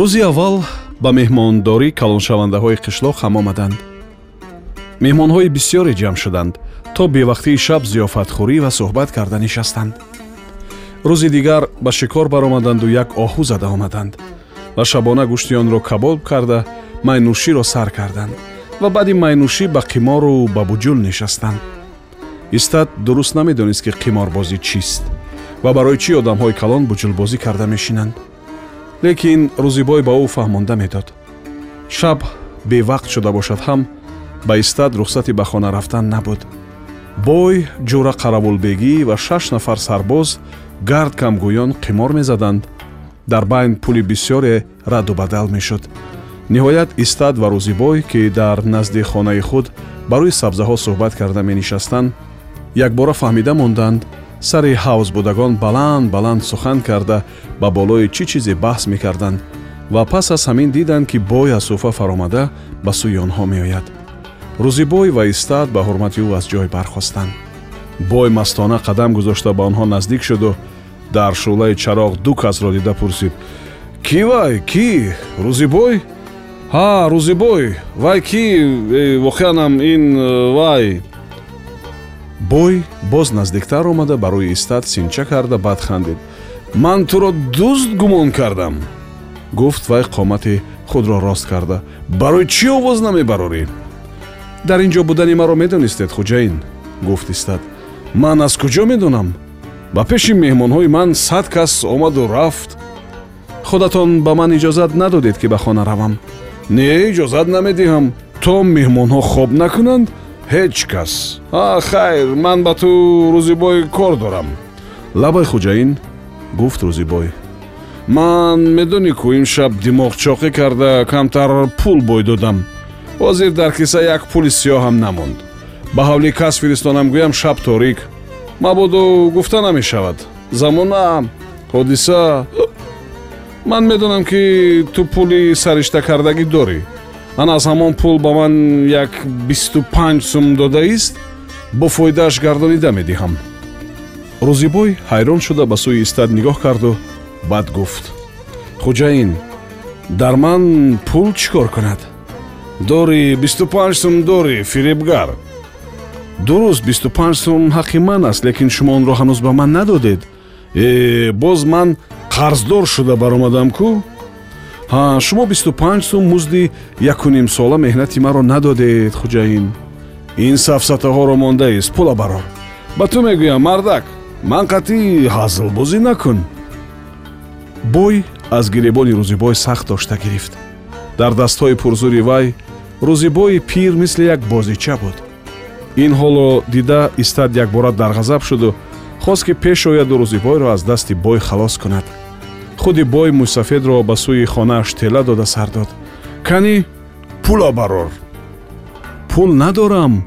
рӯзи аввал ба меҳмондорӣ калоншавандаҳои қишлоқ ҳам омаданд. меҳмонҳои бисёре ҷамъ шуданд то бевақтии шаб зиёфатхӯрӣ ва суҳбат карда нишастанд. рӯзи дигар ба шикор баромаданду як оҳу зада омаданд ва шабона гӯшти онро кабоб карда майнӯширо сар карданд ва баъди майнӯшӣ ба қимору ба буҷул нишастанд. истад дуруст намедонист ки қиморбозӣ чист ва барои чӣ одамҳои калон буҷулбозӣ карда мешинанд лекин рӯзибой ба ӯ фаҳмонда медод. Шаб бевақт шуда бошад. Ҳам ба истад рухсати ба хона рафтан набуд. Бой ҷура қаравулбегӣ ва шаш нафар сарбоз гард камгӯён қимор мезаданд. Дар байн пули бисёре раду бадал мешуд. Ниҳоят истад ва рӯзибой ки дар назди хонаи худ ба рӯи сабзаҳо суҳбат карда менишастанд якбора фаҳмида монданд сари ҳавз будагон баланд баланд сухан карда ба болои чӣ чизе баҳс мекарданд ва пас аз ҳамин диданд ки бой аз суфа фаромада ба сӯи онҳо меояд. Рӯзибой ва истад ба ҳурмати ӯ аз ҷой бархостанд. Бой мастона қадам гузошта ба онҳо наздик шуду дар шӯълаи чароғ ду касро дида пурсид. Кӣ вай кӣ рӯзибой ҳа рӯзибой вай кӣ воқеанам ин э, вай бой боз наздиктар омада ба рӯи истад синча карда баъд хандид. Ман туро дузд гумон кардам гуфт вай қомати худро рост карда. Барои чӣ овоз намебарорӣ дар ин ҷо будани маро медонистед хуҷаин гуфт истад. Ман аз куҷо медонам? Ба пеши меҳмонҳои ман сад кас омаду рафт. Худатон ба ман иҷозат надодед ки ба хона равам. Не иҷозат намедиҳам. То меҳмонҳо хоб накунанд ҳеҷ кас а хайр ман ба ту рӯзибой кор дорам. Лабай хуҷаин? Гуфт рӯзибой ман медонӣ ку имшаб димоғчоқӣ карда камтар пул бой додам. Ҳозир дар киса як пули сиёҳам намонд. Ба ҳавли кас фиристонам гӯям шаб торик. Мабодо гуфта намешавад. Замона ҳодиса. Ман медонам ки ту пули сариштакардагӣ дорӣ ман аз ҳамон пул ба ман як бисту панҷ сум додааист бо фоидааш гардонида медиҳам. Рӯзибой ҳайрон шуда ба сӯи истад нигоҳ карду баъд гуфт. Хуҷаин дар ман пул чӣ кор кунад? Дорӣ бисту панҷ сум дорӣ фиребгар дуруст бисту панҷ сум ҳаққи ман аст лекин шумо онро ҳанӯз ба ман надодед. Э боз ман қарздор шуда баромадам кӯ ҳа шумо бисту панҷ сум музди якунимсола меҳнати маро надодед хуҷаин ин сафсатаҳоро мондаист пула барор ба ту мегӯям мардак ман қатъӣ ҳазлбозӣ накун? Бой аз гиребони рӯзибой сахт дошта гирифт. Дар дастҳои пурзури вай рӯзибои пир мисли як бозича буд. Ин ҳолро дида истад якбора дар ғазаб шуду хост ки пеш ояду рӯзибойро аз дасти бой халос кунад худи бой мӯйсафедро ба сӯи хонааш тела дода сар дод. Кани пула барор пул надорам.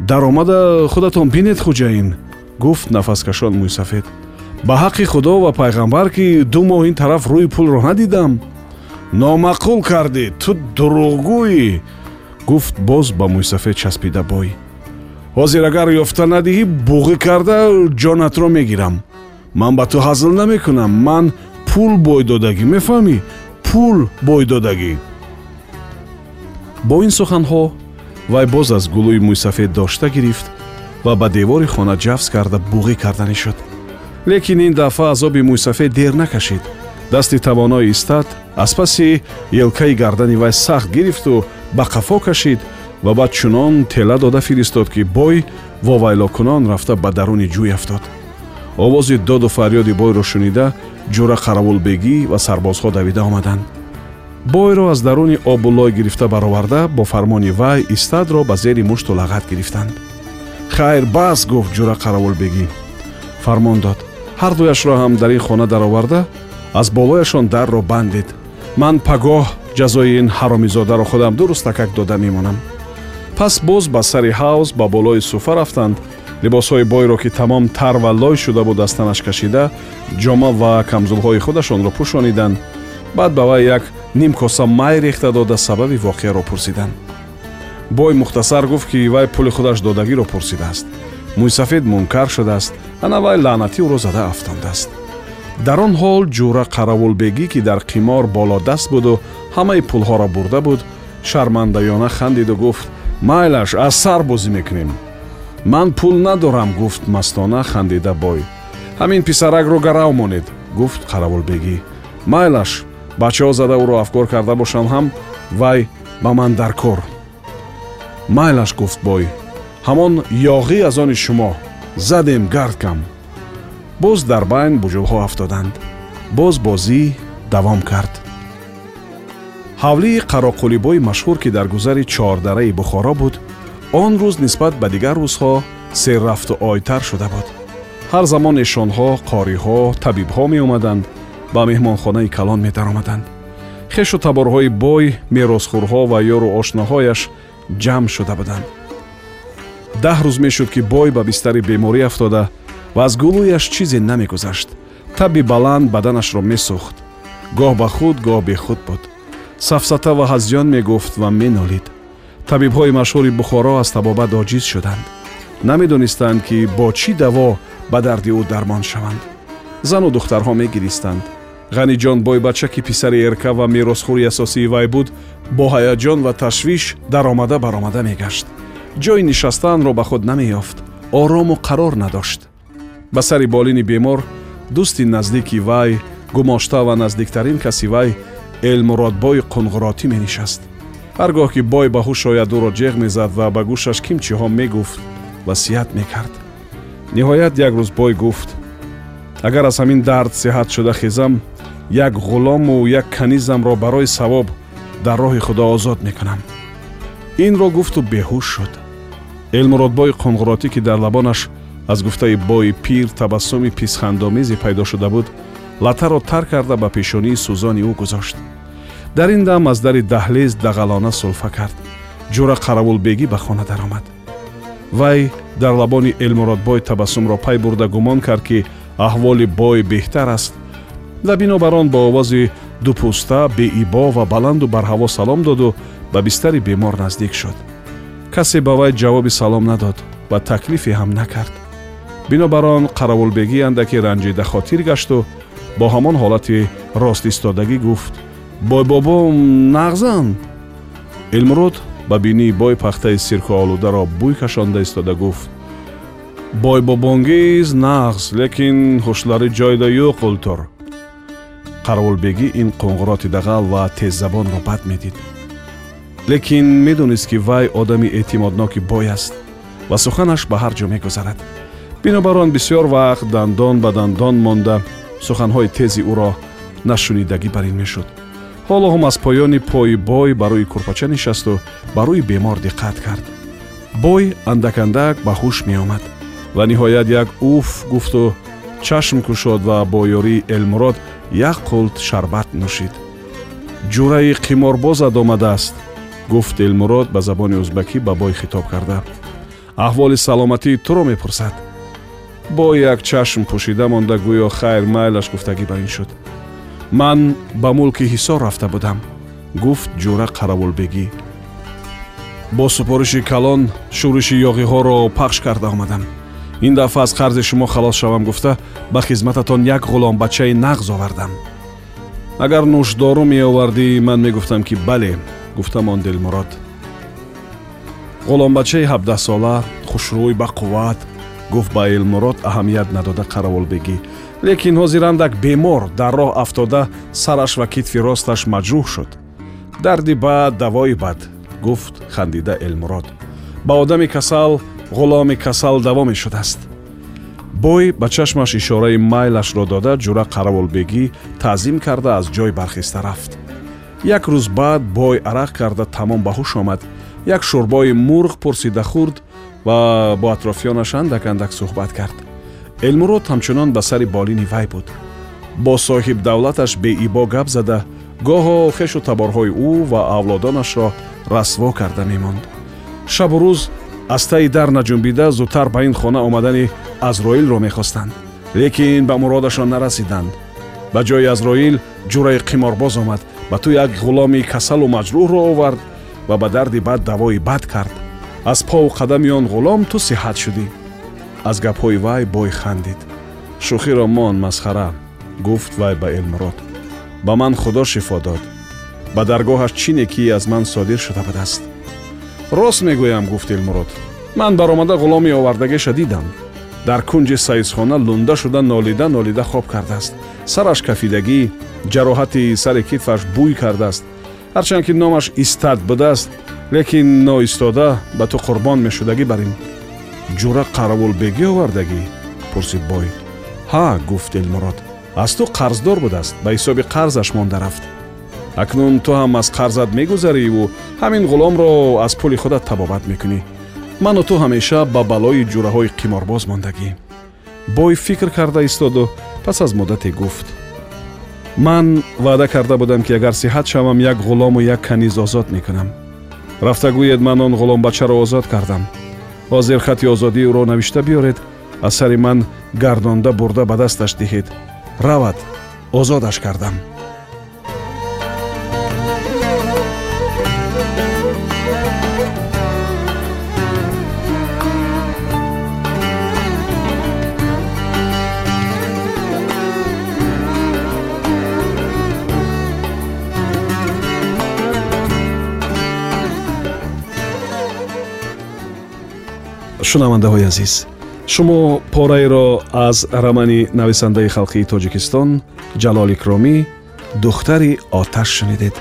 Даромада худатон бинед хуҷаин гуфт нафаскашон мӯйсафед ба ҳаққи худо ва пайғамбар ки ду моҳ ин тараф рӯи пулро надидам номаъқул кардӣ ту дурӯғгӯӣ гуфт боз ба мӯйсафед часпида бой. Ҳозир агар ёфта надиҳӣ буғӣ карда ҷонатро мегирам. Ман ба ту ҳазл намекунам. Ман пул бойдодагӣ. Мефаҳмӣ? Пул бойдодагӣ. Бо ин суханҳо вай боз аз гулӯи мӯйсафед дошта гирифт ва ба девори хона ҷафз карда буғӣ карданӣ шуд. Лекин ин дафъа азоби мӯйсафед дер накашид. Дасти тавонои истад аз паси елкаи гардани вай сахт гирифту ба қафо кашид ва баъд чунон тела дода фиристод ки бой вовайлокунон рафта ба даруни ҷӯй афтод овози доду фарёди бойро шунида ҷура қаравулбегӣ ва сарбозҳо давида омаданд. Бойро аз даруни обуллой гирифта бароварда бо фармони вай истадро ба зери мушту лағат гирифтанд. Хайр бас гуфт ҷура қаравулбегӣ. Фармон дод ҳардуяшро ҳам дар ин хона дароварда аз болояшон дарро бандид ман пагоҳ ҷазои ин ҳаромизодаро худам дурустакак дода мемонам. Пас боз ба сари ҳавз ба болои суфа рафтанд либосҳои бойро ки тамом тар ва лой шуда буд аз танаш кашида ҷома ва камзулҳои худашонро пӯшониданд. Баъд ба вай як ним коса май рехта дода сабаби воқеаро пурсиданд. Бой мухтасар гуфт ки вай пули худаш додагиро пурсидааст. Мӯйсафед мункар шудааст ана вай лаънатӣ ӯро зада афтондааст. Дар он ҳол ҷура қаравулбегӣ ки дар қимор болодаст буду ҳамаи пулҳоро бурда буд шармандаёна хандиду гуфт майлаш аз сар бозӣ мекунем ман пул надорам гуфт мастона хандида бой. Ҳамин писаракро гарав монед гуфт қаравулбегӣ майлаш бачаҳо зада ӯро афкор карда бошанд ҳам вай ба ман дар кор майлаш гуфт бой ҳамон ёғӣ аз они шумо задем гардкам боз дар байн буҷулҳо афтоданд. Боз бозӣ давом кард ҳавлии қароқулибои машҳур ки дар гузари чордараи бухоро буд он рӯз нисбат ба дигар рӯзҳо серрафту ойтар шуда буд. Ҳар замон эшонҳо қориҳо табибҳо меомаданд ба меҳмонхонаи калон медаромаданд. Хешу таборҳои бой меросхӯрҳо ва ёру ошноҳояш ҷамъ шуда буданд. Даҳ рӯз мешуд ки бой ба бистари беморӣ афтода ва аз гулӯяш чизе намегузашт. Таби баланд баданашро месӯхт. Гоҳ ба худ гоҳ бехуд буд. Сафсата ва ҳазён мегуфт ва менолид табибҳои машҳури бухоро аз табобат оҷиз шуданд. Намедонистанд ки бо чӣ даво ба дарди ӯ дармон шаванд. Зану духтарҳо мегиристанд. Ғаниҷон бойбачаки писари эрка ва меросхӯри асосии вай буд бо ҳаяҷон ва ташвиш даромада баромада мегашт. Ҷои нишастанро ба худ намеёфт орому қарор надошт. Ба сари болини бемор дӯсти наздики вай гумошта ва наздиктарин каси вай элмуродбои қунғуротӣ менишаст ҳар гоҳ ки бой ба ҳуш ояд ӯро ҷеғ мезад ва ба гӯшаш кимчиҳо мегуфт васият мекард. Ниҳоят як рӯз бой гуфт. Агар аз ҳамин дард сеҳат шуда хезам як ғулому як канизамро барои савоб дар роҳи худо озод мекунам. Инро гуфту беҳуш шуд. Элмуродбои қунғуротӣ ки дар лабонаш аз гуфтаи бои пир табассуми писхандомезе пайдо шуда буд латаро тар карда ба пешонии сӯзони ӯ гузошт дар ин дам аз дари даҳлез дағалона сулфа кард. Ҷура қаравулбегӣ ба хона даромад. Вай дар лабони элмуродбой табассумро пай бурда гумон кард ки аҳволи бой беҳтар аст. Ва бинобар он бо овози дупуста беибо ва баланду барҳаво салом доду ба бистари бемор наздик шуд. Касе ба вай ҷавоби салом надод ва таклифе ҳам накард. Бинобар он қаравулбегӣ андаке ранҷида хотир гашту бо ҳамон ҳолати ростистодагӣ гуфт бой бобо нағзан. Элмурод ба бинии бой пахтаи сиркуолударо бӯй кашонда истода гуфт. Бой бобонгиз нағз лекин ҳушлари ҷойда юқ ултур. Қарвулбегӣ ин қунғуроти дағал ва теззабонро бад медид. Лекин медонист ки вай одами эътимодноки бой аст ва суханаш ба ҳар ҷо мегузарад. Бинобар он бисьёр вақт дандон ба дандон монда. Суханҳои тези ӯро нашунидагӣ бар ин мешуд ҳоло ҳам аз поёни пои бой ба рӯи курпача нишасту ба рӯи бемор диққат кард. Бой андакандак ба ҳуш меомад ва ниҳоят як уф гуфту чашм кушод ва бо ёрии элмурод як қулт шарбат нӯшид. Ҷураи қиморбозат омадааст гуфт элмурод ба забони ӯзбакӣ ба бой хитоб карда. Аҳволи саломатии туро мепурсад. Бо як чашм пӯшида монда гӯё хайр майлаш гуфтагӣ бар ин шуд ман ба мулки ҳисор рафта будам гуфт ҷура қаравулбегӣ. Бо супориши калон шӯриши ёғиҳоро пахш карда омадам. Ин дафъа аз қарзи шумо халос шавам гуфта ба хизмататон як ғуломбачаи нағз овардам агар нӯшдору меовардӣ ман мегуфтам ки бале гуфтам он дилмурод. Ғуломбачаи ҳабдаҳсола хушрӯй ба қувват гуфт ба элмурод аҳамият надода қаравулбегӣ лекин ҳозирандак бемор дар роҳ афтода сараш ва китфи росташ маҷрӯҳ шуд. Дарди бад давои бад гуфт хандида элмурод. Ба одами касал ғуломи касал даво мешудааст. Бой ба чашмаш ишораи майлашро дода ҷура қаравулбегӣ таъзим карда аз ҷой бархеста рафт. Як рӯз баъд бой арақ карда тамом ба ҳуш омад. Як шӯрбои мурғ пурсида хӯрд ва бо атрофиёнаш андак андак суҳбат кард элмурод ҳамчунон ба сари болини вай буд. Бо соҳибдавлаташ беибо гап зада гоҳо хешу таборҳои ӯ ва авлодонашро расво карда мемонд. Шабу рӯз аз таи дар наҷунбида зудтар ба ин хона омадани азроилро мехостанд. Лекин ба муродашон нарасиданд. Ба ҷои азроил ҷураи қиморбоз омад ба ту як ғуломи касалу маҷрӯҳро овард ва ба дарди бад давои бад кард. Аз пову қадами он ғулом ту сиҳат шудӣ аз гапҳои вай бой хандид. Шӯхиро мон масхара гуфт вай ба элмурод ба ман худо шифо дод. Ба даргоҳаш чӣ некӣ аз ман содир шуда будааст рост мегӯям гуфт элмурод ман баромада ғуломи овардагеша дидам. Дар кунҷи сайзхона лунда шуда нолида нолида хоб кардааст. Сараш кафидагӣ ҷароҳати сари китфаш бӯй кардааст. Ҳарчанд ки номаш истад будааст лекин ноистода ба ту қурбон мешудагӣ бар ин ҷура қаравулбегӣ овардагӣ? пурсид бой. Ҳа гуфт элмурод аз ту қарздор будааст ба ҳисоби қарзаш монда рафт. Акнун ту ҳам аз қарзат мегузариву ҳамин ғуломро аз пули худат табобат мекунӣ. Ману ту ҳамеша ба балои ҷураҳои қиморбоз мондагӣ. Бой фикр карда истоду пас аз муддате гуфт. Ман ваъда карда будам ки агар сиҳат шавам як ғулому як каниз озод мекунам. Рафта гӯед ман он ғуломбачаро озод кардам ҳозир хати озодии ӯро навишта биёред? Аз сари ман гардонда бурда ба дасташ диҳед. Равад озодаш кардам шунавандаҳои азиз. Шумо пораеро аз рамани нависандаи халқии тоҷикистон ҷалол икромӣ духтари оташ шунидед.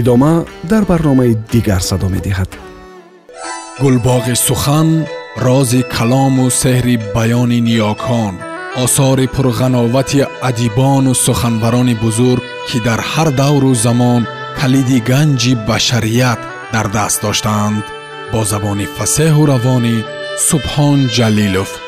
Идома дар барномаи дигар садо медиҳад. Гулбоғи сухан рози калому сеҳри баёни ниёкон осори пурғановати адибону суханбарони бузург ки дар ҳар давру замон калиди ганҷи башарият дар даст доштаанд бо забони фасеҳу равонӣ سبحان جلیلوف